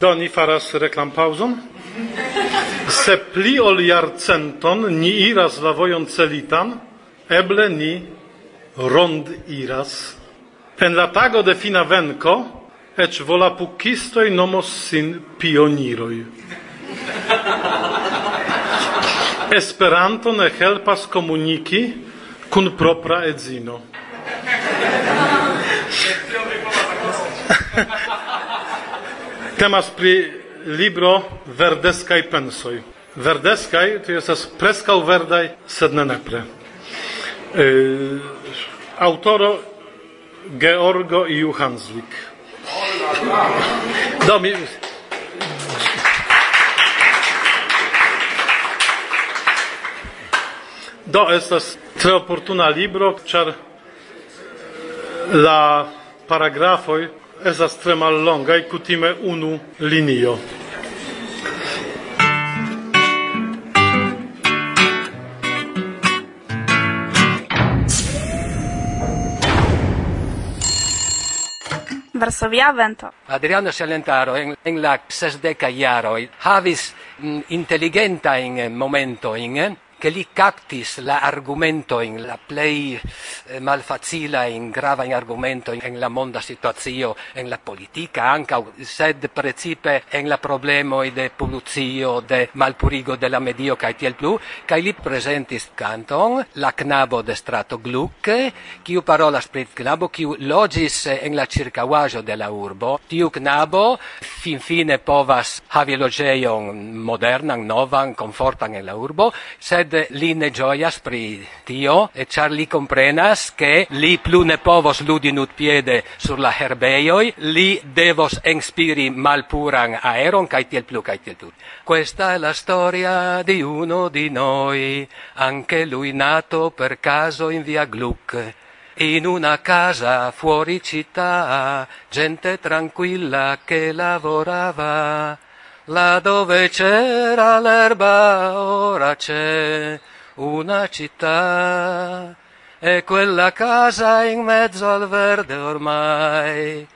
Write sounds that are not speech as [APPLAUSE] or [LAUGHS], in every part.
Do ni faras reklampaŭzon. Se pli ol jarcenton ni iras la vojon celitan, eble ni rond iras. En la tago de fina venko, ec volapukistoj nomos sin pioniroj. Esperanto ne helpas komuniki kun propra edzino. [LAUGHS] temas pri libro Verdeskaj pensoj. Verdeskaj to estas preskaŭ verdaj, sed ne nepre. E, autoro Georgo Iu Hanslik. Do mi... Do estas tre oportuna libro, czar la paragrafoj esas tre e kutime unu linio. Varsovia vento. Adriano Salentaro en, en la sesdeca iaro havis mm, inteligenta in eh, momento in eh? che li captis la argumento in la play eh, malfacila in grava in argumento in la monda situazio en la politica anche sed precipe en la problema de poluzio de malpurigo de la medio kai tiel plu kai li presentis canton la knabo de strato gluck u parola pri knabo qui logis en la circaŭaĵo de la urbo. Tiu knabo finfine povas havi logeion modernan novan confortan en la urbo sed sed li ne gioias pri tio, e char li comprenas che li plu ne povos ludi nut piede sur la herbeioi, li devos enspiri malpuran aeron, cae tiel plu, cae tiel plu. Questa è la storia di uno di noi, anche lui nato per caso in via Gluck. In una casa fuori città, gente tranquilla che lavorava. Là dove c'era l'erba ora c'è una città. E quella casa in mezzo al verde ormai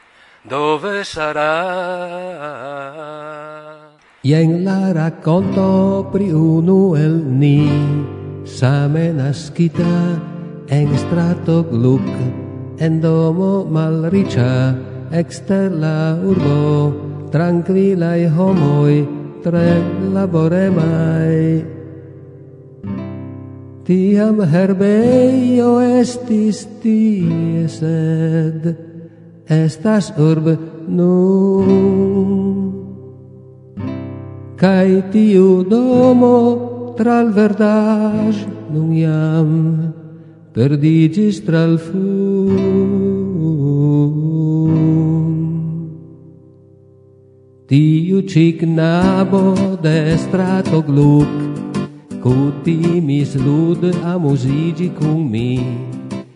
dove sarà? Ien la racconto pri unu el ni same nascita en strato gluck en domo malricia exter la urbo tranquillai homoi tre laboremai. Tiam herbeio estis tie, sed estas urb nun. Cai tiu domo tral verdage nun iam perdigis tral fur. Tiu ci knabo de strato gluc Cutimis lud amusigi cum mi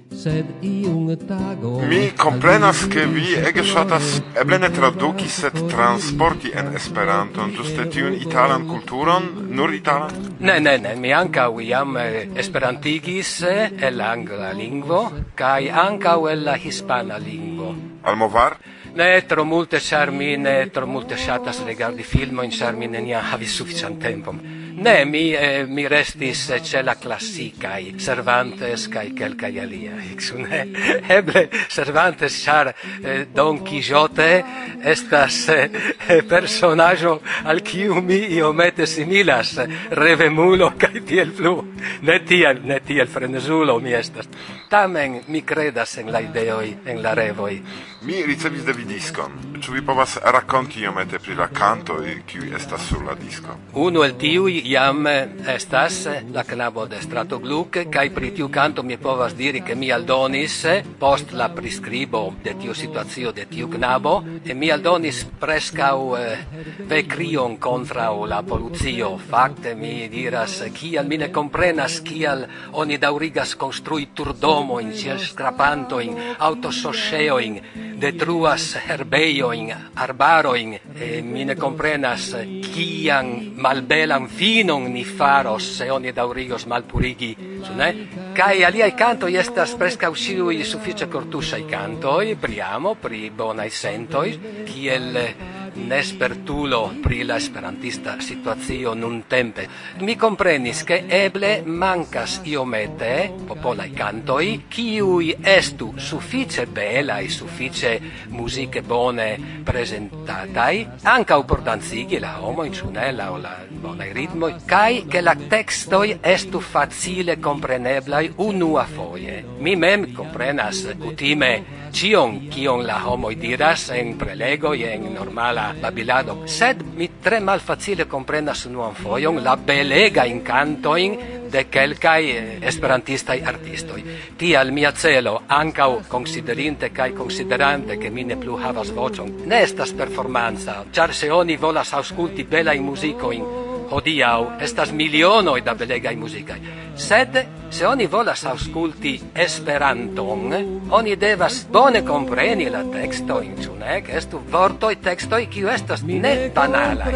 sed iun tago Mi comprenas ke vi ege shatas eble ne traduki sed transporti en esperanto Giuste tiun italan kulturon nur italan? Ne ne ne mi ankaŭ jam eh, esperantigis eh, el angla lingvo kai anca el la hispana lingvo. Almovar? ne tro multe, char mi ne tro multe shatas regardi filmojn, ĉar mi neniam havis sufiĉan tempon. Ne, mi, eh, mi restis eh, ce la classicae, Cervantes cae quelcae alia. [LAUGHS] Ixune, eble, Cervantes, char eh, Don Quixote estas eh, eh personaggio al quiu mi iomete similas, revemulo [LAUGHS] cae tiel flu. Ne tiel, ne tiel frenesulo mi estas. Tamen, mi credas en la ideoi, en la revoi. Mi ricevis de vi discon. Ču vi povas raconti iomete pri la canto, quiu estas sur la disco? Uno el tiui iam eh, estas eh, la knabo de Stratogluk kai pri tiu canto mi povas diri ke mi aldonis eh, post la prescribo de tiu situazio de tiu knabo e mi aldonis prescau vekrion vecrion contra la poluzio. fakte mi diras kial mi ne komprenas kial oni daŭrigas konstrui scrapanto in autososceo in detruas herbejojn arbarojn e mi ne komprenas kian malbelan fi finon ni faros se oni daurigos malpurigi su ne? Kai aliai cantoi estas presca usciui suffice canto cantoi priamo pri bonai sentoi kiel nespertulo pri la esperantista situazio nun tempe. Mi comprenis che eble mancas iomete popolai cantoi, kiui estu suffice belai, suffice musiche bone presentatai, ancau por danzigi la homo in sunella o la bonai ritmoi, cae che la textoi estu facile compreneblai unua foie. Mi mem comprenas, utime, cion kion la homoi diras en prelegoj en normala babilado, sed mi tre mal facile comprenas unuan foion la belega incantoin de kelkaj eh, esperantistaj artistoi. Tial mia celo, ancau considerinte cae considerante che mi ne plu havas vocion, ne estas performanca, ĉar se oni volas ausculti belajn musicoin, hodiau estas miliono da belegai musicai. Sed se oni volas ausculti Esperanton, oni devas bone kompreni la texto in ne? che estu vortoj, textoi kiu estas ne banalai,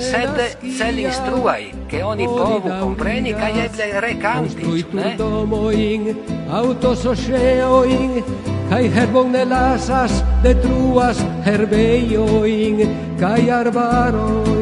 sed celinstruaj, ke oni povu kompreni kaj eble recanti, ĉu ne? Domojn, aŭtosoŝeojn, kaj herbon ne lasas, detruas herbeioin, kaj arbaroin.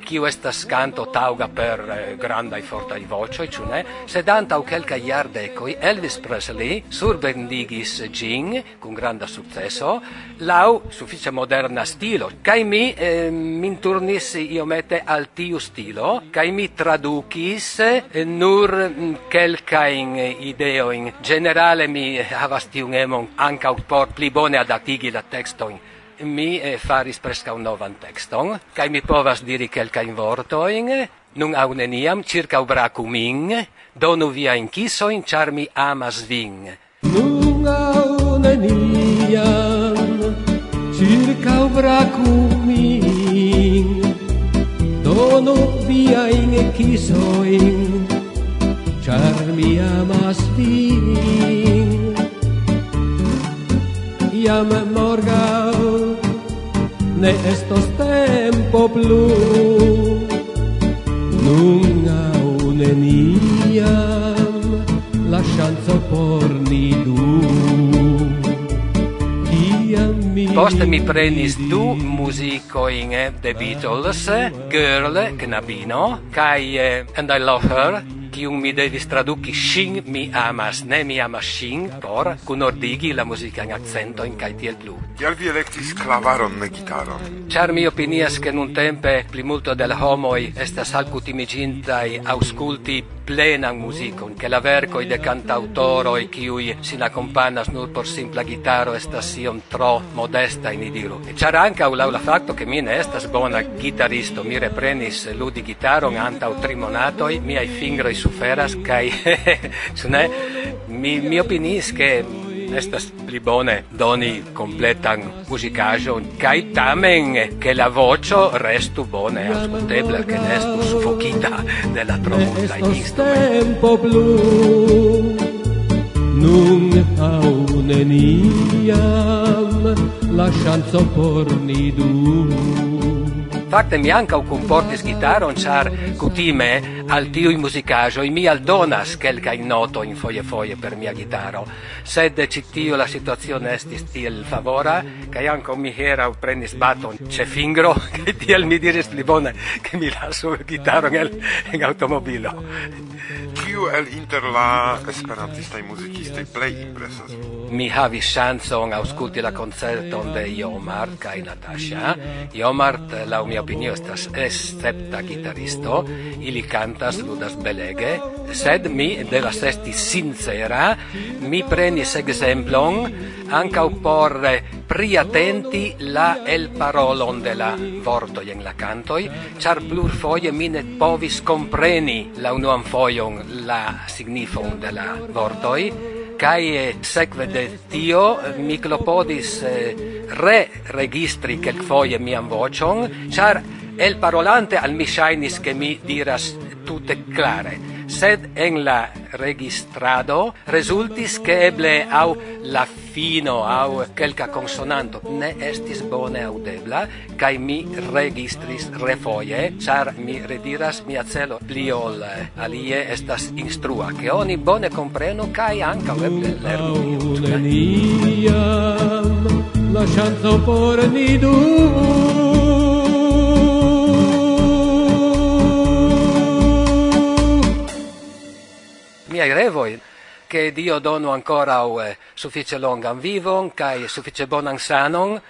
kiu estas canto tauga per eh, granda e forta i voce ciu ne, sed antau quelca iardecoi Elvis Presley surbendigis gin, con granda successo, lau suffice moderna stilo, kai mi eh, min turnis iomete al tiu stilo, kai mi tradukis eh, nur mm, quelcain ideoin. Generale mi havas tiu emon ancau por pli bone adatigi la textoin mi eh, faris prescau novan texton, cae mi povas diri quelcain vortoin, nun au neniam circa ubracu min, donu via in kisoin, char mi amas vin. Nun au neniam circa ubracu min, donu via in kisoin, char mi amas vin. Iam morgau ne estos tempo plu nun au neniam la ŝanco por ni du. Poste mi prenis du muzikojn eh, de Beatles, eh, Girl, eh, knabino, kaj And I Love Her, kiun mi devis traduki shin mi amas, ne mi amas shin, por kunordigi la muzikan accentojn kaj tiel plu. Kial vi elektis klavaron, ne gitaron? Ĉar mi opinias, ke nuntempe plimulto de la homoj estas alkutimiĝintaj aŭskulti plenan muzikon, che la vercoi de cantautoro kiui sin accompanas nur por simpla gitaro estas iom tro modesta in idiru. E c'era anche au la fatto che mi ne estas bona gitaristo, mi reprenis ludi gitaron antau tri monatoi, miai fingroi suferas kai [LAUGHS] sune mi mi opinis ke estas pli bone doni completan musicajo kai tamen che la voce restu bone ascoltebla che ne estu suffocita della trovunta tempo blu. Nun au neniam la chanson por ni du. Fakte mi ankaŭ kunportis gitaron, ĉar kutime al tiuj muzikaĵoj mi aldonas kelkajn notojn foje-foje per mia gitaro. Sed ĉi tio la situacio estis tiel favora, kaj ankaŭ mi hieraŭ prenis baton ĉe fingro, [LAUGHS] kaj tiel mi diris pli bone, ke mi lasu gitaron el, en automobilo. Kiu el inter la esperantistaj muzikistoj plej impresas? Mi havis ŝancon aŭskulti la koncerton de Jomart kaj Natasha. Jomart laŭ mia opinio estas escepta gitaristo, ili cantas, ludas belege, sed mi devas esti sincera, mi prenis exemplon ancau por eh, priatenti la el parolon de la vortoj en la cantoi, char plur foie mi ne povis compreni la unuan foion la signifon de la vortoi, Kai sekve de tio mi klopodis eh, re registri kelkfoje mian vocion, char el parolante al mi shainis che mi diras tutte clare sed en la registrado resultis che eble au la fino au quelca consonanto ne estis bone audebla kai mi registris refoje char mi rediras mia celo pli ol alie estas instrua che oni bone comprenu kai anca eble lernu la chanzo por nidu miei revoi, che Dio donu ancora eh, suffice longan vivon, cae suffice bonan sanon,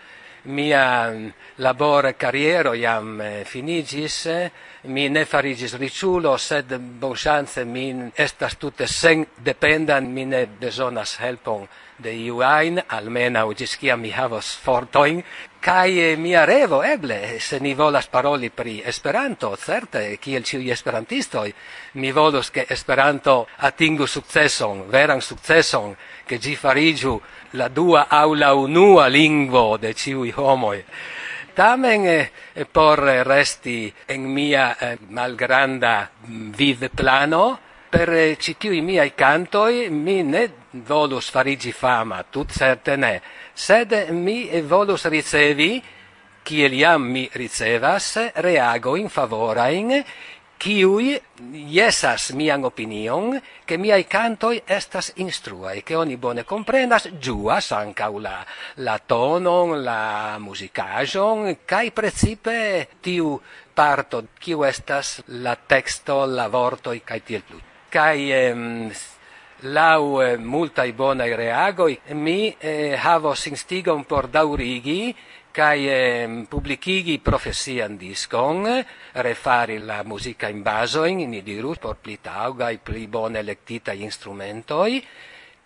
mia mm, labor carriero iam eh, finigis, eh, mi ne farigis riciulo, sed bonchance mi estas tutte sen dependan, mi ne besonas helpon de iu ajn, almenau gis mi havos fortoin, cae mia revo, eble, se ni volas paroli pri Esperanto, certe, kiel ciui esperantistoi, mi volos che Esperanto atingu successon, veran successon, che gi farigiu la dua au la unua lingvo de ciui homoi. Tamen eh, eh por resti en mia eh, malgranda mm, vive plano, per eh, citiui miei cantoi mi ne volus farigi fama, tut certe ne, sed mi volus ricevi, kiel iam mi ricevas, reago in favorain, kiui jesas mian opinion, che miai cantoi estas instruae, che oni bone comprenas, giuas ancau la, la tonon, la musicajon, cae precipe tiu parto, kiu estas la texto, la vortoi, cae tiel plu. Cae... Ehm, lau eh, multai bonai reagoi, mi eh, havos instigon por daurigi kai eh, publicigi profesian discon, refari la musica in basoin, ni diru, por pli taugai, pli bone electita instrumentoi,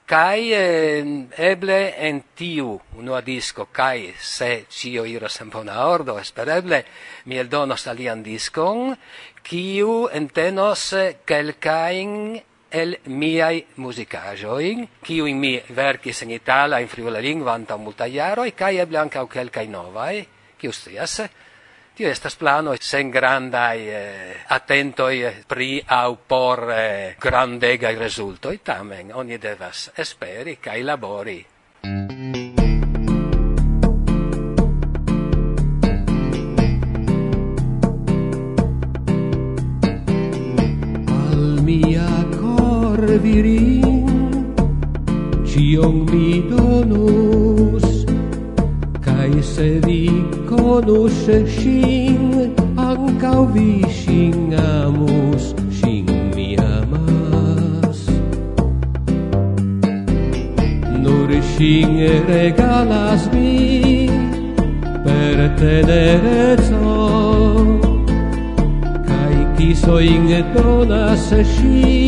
kai eh, eble en tiu unua disco kai se cio iras en bona ordo espereble mi eldonos alian discon kiu entenos eh, kelkajn el miai musicajoi, kiu mi verkis in itala in friula lingua anta multa iaroi, kaj eble ankaŭ kelkaj novaj, kiu scias. Tio estas plano sen grandai eh, attentoi pri au por eh, grandegaj resultoi, tamen oni devas esperi kaj labori. Mm. se shin ancau vi shin amus shin mi amas. Nur shin regalas mi per tenerezzo kai kiso in donas shin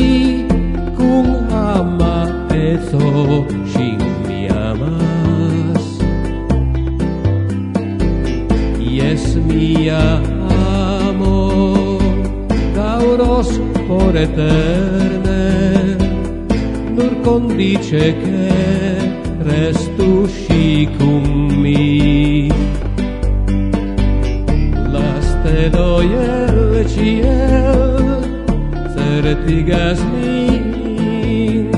dice che restusci cum mi. La stelo e ciel certigas mi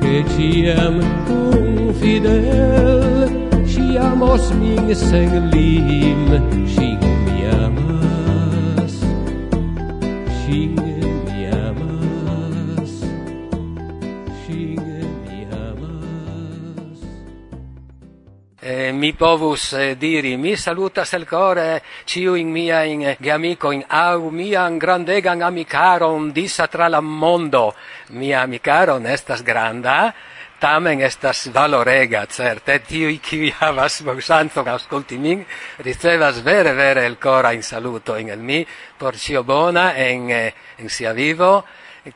che ciam cum fidel ciamos min sen lim, ciam mi povus eh, diri, mi salutas el core ciu in mia in eh, gamico in au mia grandegan amicaron disa tra la mondo. Mia amicaron estas granda, tamen estas valorega, certe, tiu qui havas bonsanton ascolti min, ricevas vere, vere el cora in saluto in el mi, por cio bona en, en eh, sia vivo,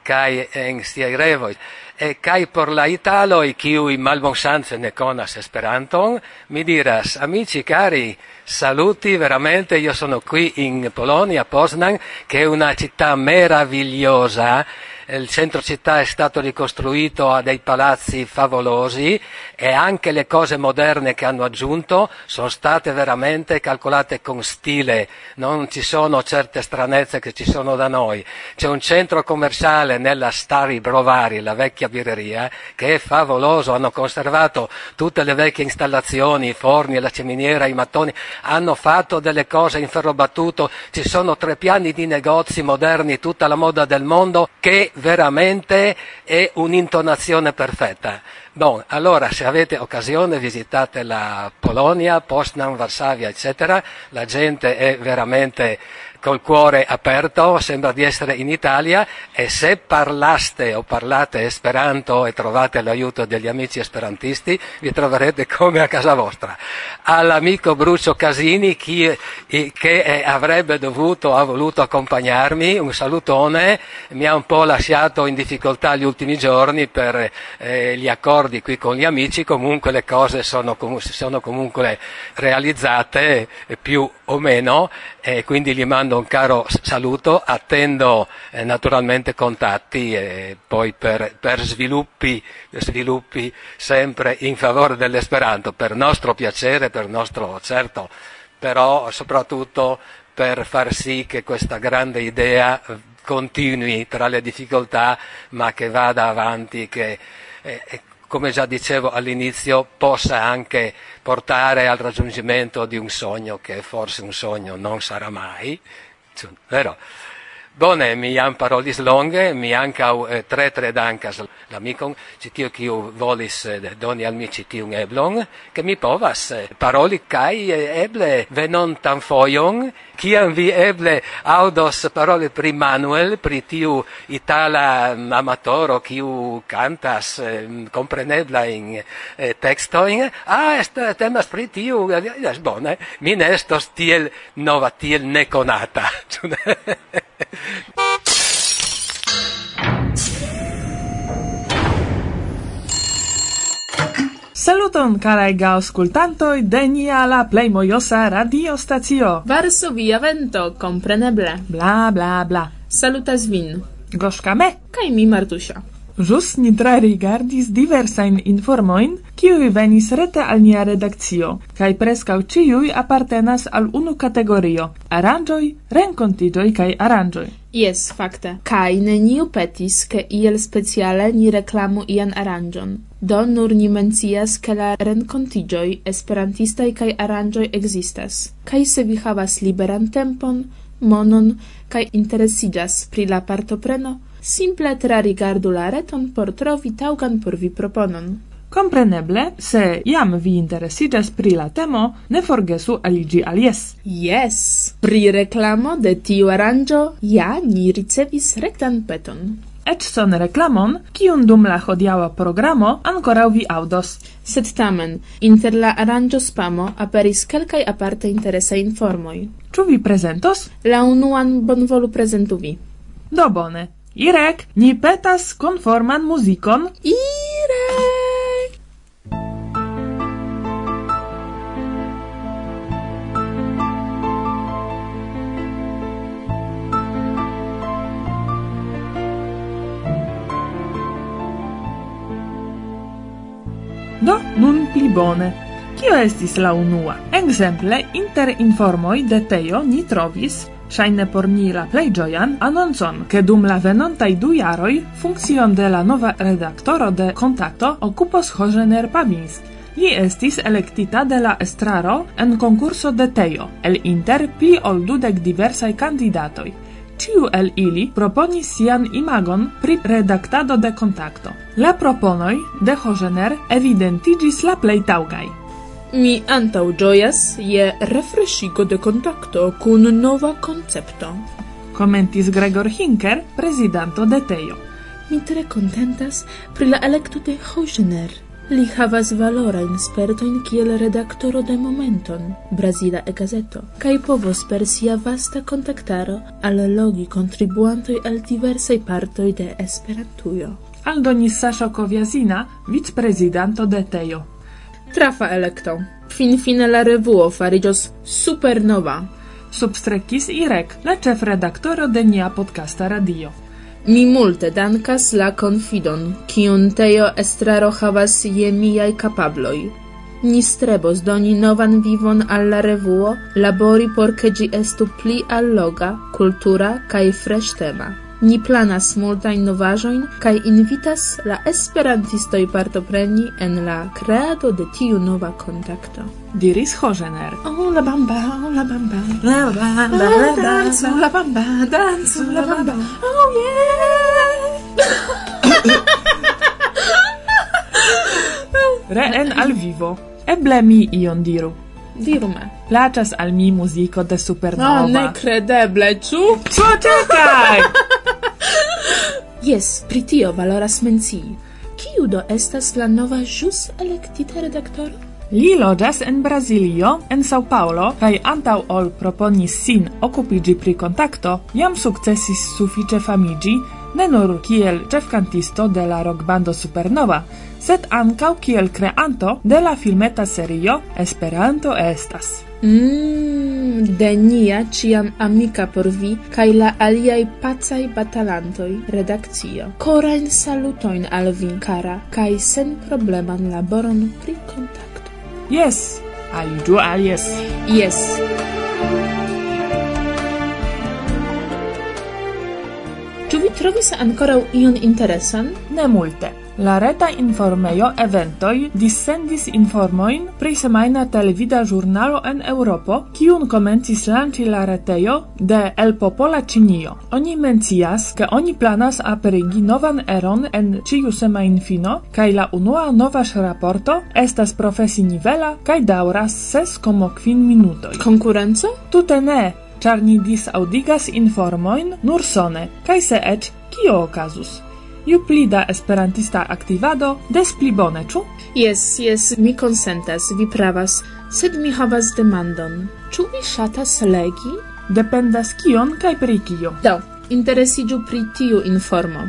kai en sia revoi e kai por la italo e kiu i malbon chance ne conas esperanton mi diras amici cari saluti veramente io sono qui in Polonia Poznan che è una città meravigliosa. Il centro città è stato ricostruito a dei palazzi favolosi e anche le cose moderne che hanno aggiunto sono state veramente calcolate con stile, non ci sono certe stranezze che ci sono da noi. C'è un centro commerciale nella Stari Brovari, la vecchia birreria, che è favoloso, hanno conservato tutte le vecchie installazioni, i forni, la ciminiera, i mattoni, hanno fatto delle cose in ferro battuto, ci sono tre piani di negozi moderni, tutta la moda del mondo, che veramente è un'intonazione perfetta. Bon, allora se avete occasione visitate la Polonia, Poznan, Varsavia, eccetera, la gente è veramente col cuore aperto, sembra di essere in Italia e se parlaste o parlate esperanto e trovate l'aiuto degli amici esperantisti, vi troverete come a casa vostra. All'amico Brucio Casini, chi, che avrebbe dovuto, ha voluto accompagnarmi, un salutone, mi ha un po' lasciato in difficoltà gli ultimi giorni per eh, gli accordi qui con gli amici, comunque le cose sono, sono comunque realizzate più o meno e quindi gli mando un caro saluto, attendo eh, naturalmente contatti e poi per, per sviluppi, sviluppi sempre in favore dell'Esperanto, per nostro piacere, per nostro certo, però soprattutto per far sì che questa grande idea continui tra le difficoltà ma che vada avanti, che eh, come già dicevo all'inizio, possa anche portare al raggiungimento di un sogno che forse un sogno non sarà mai, vero? Bone, mi jam parolis longe, mi ancau eh, tre tre dankas l'amicon, citio kiu volis eh, doni al mi citiun eblon, che mi povas eh, paroli kai eh, eble venontan foion, kiam vi eble audos paroli pri Manuel, pri tiu itala mm, amatoro kiu cantas comprenebla eh, in eh, textoin, ah, est, temas pri tiu, yes, bone, mi ne estos tiel nova, tiel neconata. [LAUGHS] Saluton, carai gauscultantoi de nia la plei mojosa radio stacio. Varsovia vento, compreneble. Bla, bla, bla. Salutas vin. Goszka me. Kai mi Martusia. Jus ni tra rigardis diversain informoin, kiuj venis rete al nia redakcio, kaj preskaŭ ĉiuj apartenas al unu kategorio: aranĝoj, renkontiĝoj kaj aranĝoj. Jes, fakte. Kaj neniu petis, ke iel speciale ni reklamu ian aranjon. Do nur ni mencias, ke la rencontigioi esperantistai kaj aranjoi existas. Kaj se vi havas liberan tempon, monon kaj interesigas pri la partopreno, simple trarigardu la reton por trovi taŭgan por vi proponon. Compreneble, se iam vi interesigas pri la temo, ne forgesu aligi al yes. Yes! Pri reklamo de tiu aranĝo ja ni ricevis rektan peton. Et son reklamon, kiun dum la hodiaŭa programo ankoraŭ vi aŭdos. Sed tamen, inter la aranĝo spamo aperis kelkaj aparte interesaj informoj. Ĉu vi prezentos? La unuan bonvolu prezentu vi. Do bone. Irek, ni petas konforman muzikon. Irek! Do, nun pli bone. Kio estis la unua? Exemple, inter informoi de Teo ni trovis Shaine por ni la plej ĝojan anoncon, ke dum la venontaj du jaroj funkcion de la nova redaktoro de Kontakto okupos Hožener Pavinsk, Li estis elektita de la estraro en concurso de Tejo, el inter pli ol dudek diversaj kandidatoj. Ciu el ili proponis sian imagon pri redaktado de kontakto. La proponoj de Hožener evidentigis la plej taŭgaj. Mi antau gioias je refreshigo de contacto cun nova concepto. Commentis Gregor Hinker, presidanto de Tejo. Mi tre contentas pri la electo de Hojener. Li havas valorajn spertojn kiel redaktoro de Momenton, Brazila e-gazeto, kai povos per sia vasta kontaktaro allogi kontribuantoj al diversai partoi de Esperantujo. Aldonis Sasho Kowiazina, vicprezidanto de Tejo trafa electo. Fin fine la revuo farigios supernova. Substrekis Irek, la chef redaktoro de nia podcasta radio. Mi multe dankas la confidon, kiun teo estraro havas je miaj kapabloj. Ni strebos doni novan vivon al la revuo, labori por ke ĝi estu pli alloga, kultura kaj freŝtema. Ni planas multajn novaĵojn kaj invitas la esperantistoj partopreni en la kreado de tiu nova kontakto. Diris Hožener. Oh la bamba, oh la bamba, la bamba, la dancu, la bamba, dancu, la bamba. Oh yeah! [COUGHS] Reen al vivo. Eble mi ion diru. Diru me. Plaĉas al mi muziko de Supernova. No, nekredeble, ĉu? Ĉu, czekaj! [LAUGHS] Yes, pritio valoras mencii. Kiu do estas la nova jus electita redaktoro? Li loĝas en Brazilio, en São Paulo, kaj antaŭ ol proponis sin okupiĝi pri kontakto, jam sukcesis sufiĉe famiĝi, ne nur kiel ĉefkantisto de la rockbando Supernova, sed ankaŭ kiel kreanto de la filmeta serio Esperanto estas. Mmm, denia ciam amica por vi, cae la aliai pacai batalantoi, redakcio. Corain salutoin al vin, cara, cae sen probleman laboron pri kontakto. Yes, alidu al yes. Yes. Ĉu vi trovis ankoraŭ ion interesan? Ne multe. La reta informejo eventoj dissendis informojn pri semajna televida ĵurnalo en Eŭropo, kiun komencis lanĉi la retejo de El Popola Ĉinio. Oni mencias, ke oni planas aperigi novan eron en ĉiu semajnfino kaj la unua nova raporto estas profesinivela kaj daŭras ses komo kvin minutoj. Konkurenco? Tute ne, ĉar ni disaudigas informojn nur sone kaj se eĉ kio okazus ju pli da esperantista aktivado, des pli bone, ĉu? Jes, jes, mi konsentas, vi pravas, sed mi havas demandon. Ĉu vi ŝatas legi? Dependas kion kaj pri kio. Do, interesiĝu pri tiu informo.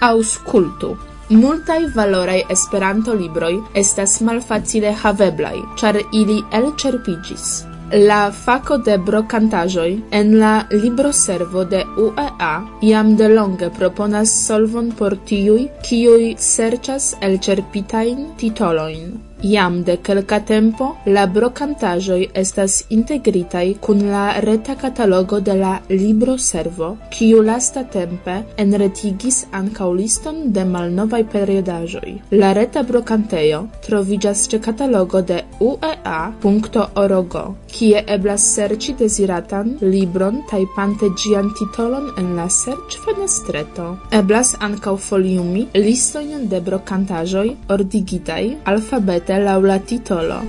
Aŭskultu. Multaj valoraj Esperanto-libroj estas malfacile haveblaj, ĉar ili elĉerpiĝis la faco de brocantajoi en la libroservo de UEA iam de longe proponas solvon por tiui, kiui serĉas elĉerpitajn titolojn. Iam de quelca tempo la brocantajoi estas integritai kun la reta catalogo de la libro servo, kiu lasta tempe enretigis ancau liston de malnovai periodajoi. La reta brocantejo trovigas ce catalogo de uea.org, kie eblas serci desiratan libron taipante gian titolon en la serc fenestreto. Eblas ancau foliumi listoin de brocantajoi ordigitai alfabete nomite laŭ la titolo.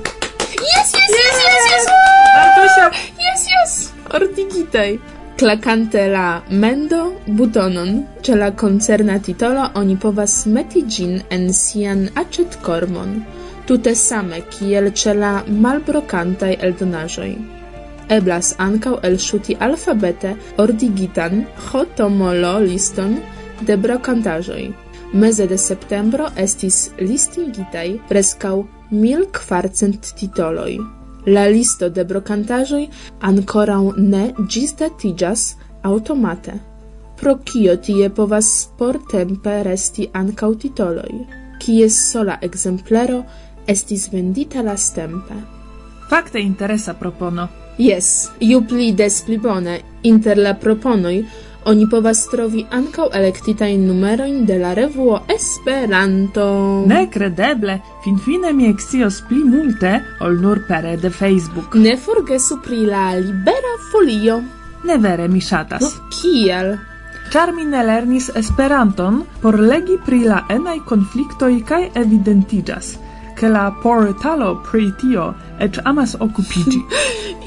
Yes, yes, yes, yes, yes! Artuŝa! Yes, yes! Ordigitaj! Klakante la mendo butonon ĉe la koncerna titolo oni povas meti ĝin en sian aĉetkormon, tute same kiel ĉe la malbrokantaj eldonaĵoj eblas ankaŭ elŝuti alfabete ordigitan hotomolo liston de brokantaĵoj. Meze de septembro estis listigitaj preskaŭ 1400 titoloj. La listo de brokantaĵoj ankoraŭ ne ĝisdatiĝas aŭtomate, pro kio tie povas portempe resti ankaŭ titoloj, kies sola ekzemplero estis vendita lastempe. Fakte interesa propono. Jes, ju pli des pli bone, inter la proponoj Oni povas trovi ankaŭ elektitajn numerojn de la revuo Esperanto. Nekredeble, finfine mi ekscios pli multe ol nur pere de Facebook. Ne forgesu pri la Libera Folio. Ne vere mi ŝatas. No, kiel? Ĉar mi ne lernis Esperanton por legi pri la enaj konfliktoj kaj evidentiĝas che la portalo pri tio et amas occupici.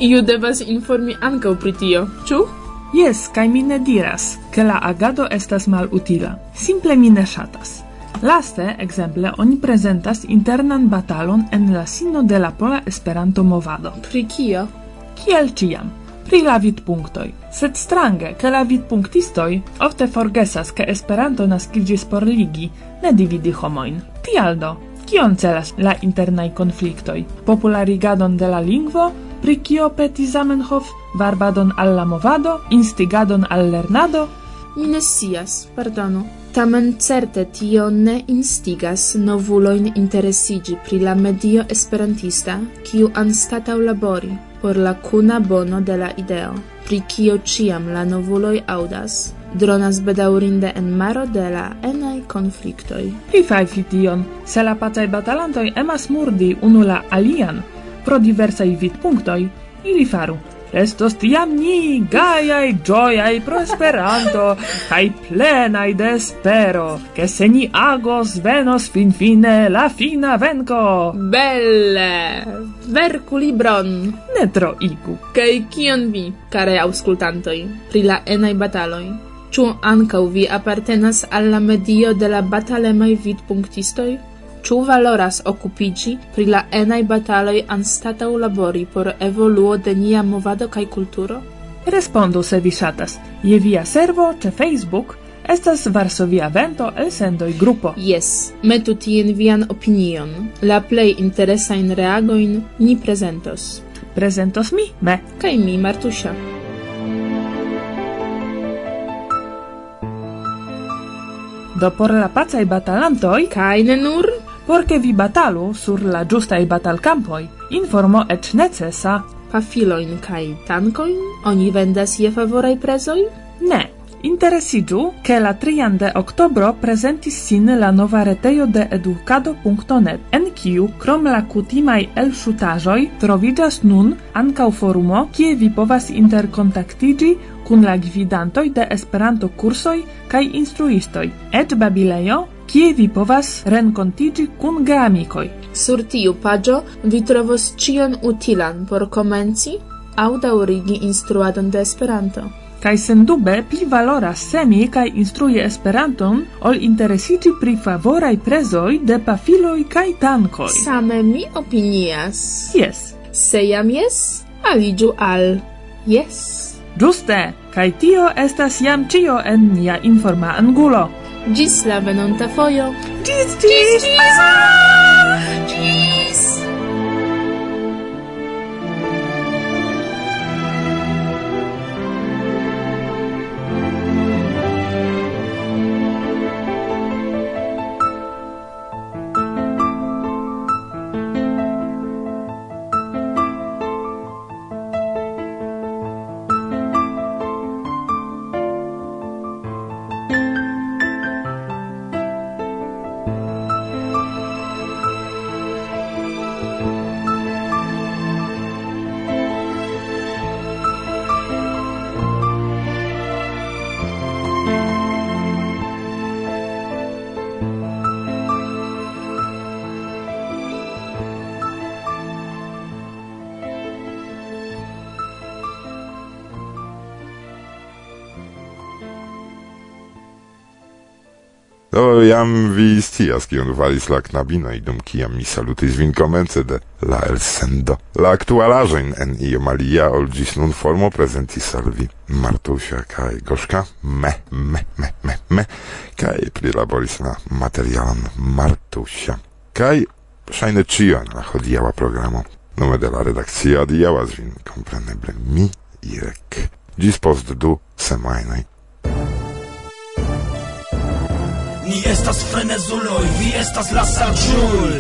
Iu [LAUGHS] devas informi anca pri tio, ciu? Yes, kai mi ne diras, ke la agado estas malutila. Simple mi ne ŝatas. Laste, exemple, oni prezentas internan batalon en la sino de la pola Esperanto-movado. Pri kio? Kiel ciam? pri la vidpunktoj. Sed strange, ke la vidpunktistoj ofte forgesas, ke Esperanto naskiĝis por ligi, ne dividi homojn. Tial do, kion celas la internaj konfliktoj? Popularigadon de la lingvo pri kio peti Zamenhof varbadon al la movado, instigadon al lernado? Mi ne scias, pardonu. Tamen certe tio ne instigas novuloin interesigi pri la medio esperantista, kiu anstatau labori por la kuna bono de la ideo, pri kio ciam la novuloj audas, dronas bedaurinde en maro de la enaj konfliktoj. Rifajfi tion, se la pacaj batalantoi emas murdi unu la alian, pro diversai vidpunktoj ili faru. Estos tiam ni gaiai, gioiai pro Esperanto, [LAUGHS] cae plenai de espero, che se ni agos venos fin fine la fina venco. Belle! Vercu libron! Ne troigu. Cae kion vi, care auscultantoi, pri la enai bataloi? Ciu ancau vi appartenas alla medio de la batalemai vidpunctistoi? Ĉu valoras okupiĝi pri la enaj bataloj anstataŭ labori por evoluo de nia movado kaj kulturo? Respondu se vi ŝatas. Je via servo ĉe Facebook estas Varsovia Vento el sendoj grupo. Yes, metu tien vian opinion. La plej interesajn reagojn ni prezentos. Prezentos mi, me. Kaj mi, Martusia. Do por la pacaj batalantoj kaj ne nur porque vi batalu sur la giustai batalcampoi, informo et necessa. Pafiloin kai tancoin oni vendas je favorei prezoi Ne, Interesigiu che la 3 de octobro presentis sin la nova retejo de educado.net, en kiu krom la kutimaj elŝutaĵoj troviĝas nun ankaŭ forumo, kie vi povas interkontaktiĝi kun la gvidantoj de Esperanto-kursoj kaj instruistoj, Et babilejo kie vi povas renkontigi kun geamikoj. Sur tiu paĝo vi trovos ĉion utilan por komenci aŭ daŭrigi instruadon de Esperanto. Kaj sendube pli valoras semi kaj instrui Esperanton ol interesiĝi pri favoraj prezoj de pafiloj kaj tankoj. Same mi opinias. Jes. Se jam jes, aliĝu al jes. Ĝuste, kaj tio estas jam ĉio en nia informa angulo. Gis la venonta foio. Gis, gis, gis! gis, gis! Do jam vi stias, kion valis la knabinoj dum kiam mi salutis vin komence de la elsendo. La aktualaĵojn en iom alia ol ĝis nun formo prezentis al vi Martusia kaj Goszka me, me, me, me, me kaj prilaboris la materialon Martusia. Kaj ŝajne ĉion la hodiaŭa programo. Nome de la redakcio adiaŭas vin kompreneble mi, Irek. Ĝis post du semajnoj. Ni estas frenezuloj, vi estas la saĝul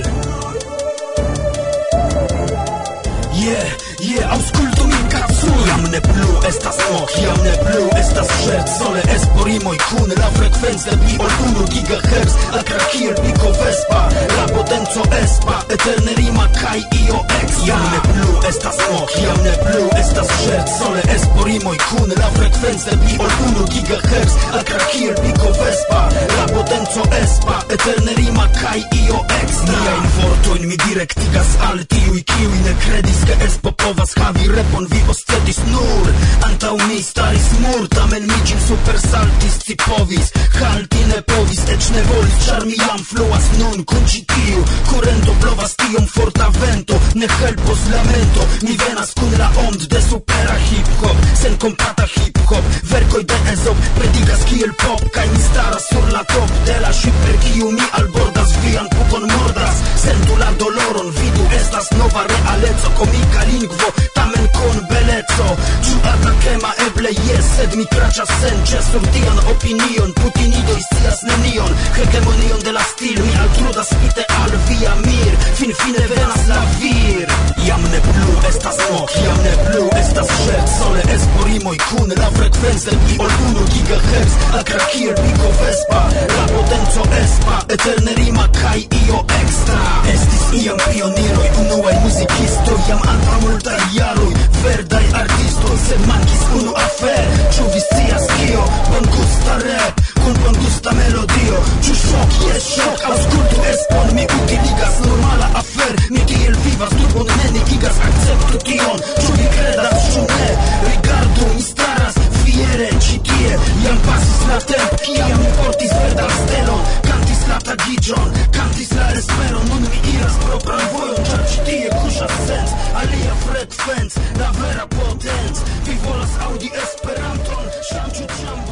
Je, yeah, je, yeah, aŭskultu min kaj Jam ne plu estas mok, jam ne plu estas ŝerc Sole esporimoj kun la frekvenco pli ol unu gigahertz Akra kiel piko vespa, la potenco espa Eterne rima kaj io ex Jam ne plu estas mok, jam ne plu estas ŝerc Sole esporimoj kun la frekvenco pli ol unu gigahertz Akra kiel piko vespa, la potenco espa Eterne rima kaj io ex Niajn vortojn mi direktigas al tiuj kiuj ne kredis ke espo povas havi repon vi ridetis nur Antau mi staris mur, tamen mi ĝin supersaltis Ci povis, halti ne povis, eĉ ne volis Ĉar mi jam fluas nun kun ĉi tiu Kurento blovas tiom forta vento Ne helpos lamento, mi venas kun la ond de supera hip-hop Sen kompata hip-hop, verkoj de Ezop Predigas kiel pop, kaj mi staras sur la top De la ŝip per kiu mi albordas vian pukon mordas Sentu la doloron, vidu estas nova realeco Komika lingvo, tamen ebleco Ĉu atakema eble jes Sed mi kraĉas sen ĉeso tian opinion. Putinidoj scias nenion Hegemonion de la stil. Mi altrudas spite al via mir Finfine venas la vir. Jam ne plu estas ok Jam ne plu estas ŝerco Sole esporimoj kun la frekvenco Ol unu GHz Akra kiel Pico vespa. La potenco espa Eterne rima Kai io extra. Estis iam pioniroi Unuai musicisto Jam antra multai jaroi. Verdai artisto Se mankis unu afer. Ĉu vi scias kio? Bongusta rap Kun bongusta melodio. Ĉu shock, yes shock, auskultu espon Mi utiligas normala afer. Mi kiel vivas Turbon nenigigas Akceptu tion. Ĉu vi credas Ĉu ne? Rigardu mi staras Fiere Ci tio Kantis la tempo kiam mi portis verdan stelon Kantis la tagiĝon, kantis la esperon Nun mi iras propran vojon, ĉar ĉi tie kuŝas sens Alia frekvenc, la vera potenc Vi volas audi Esperanton, ŝanĝu ĉam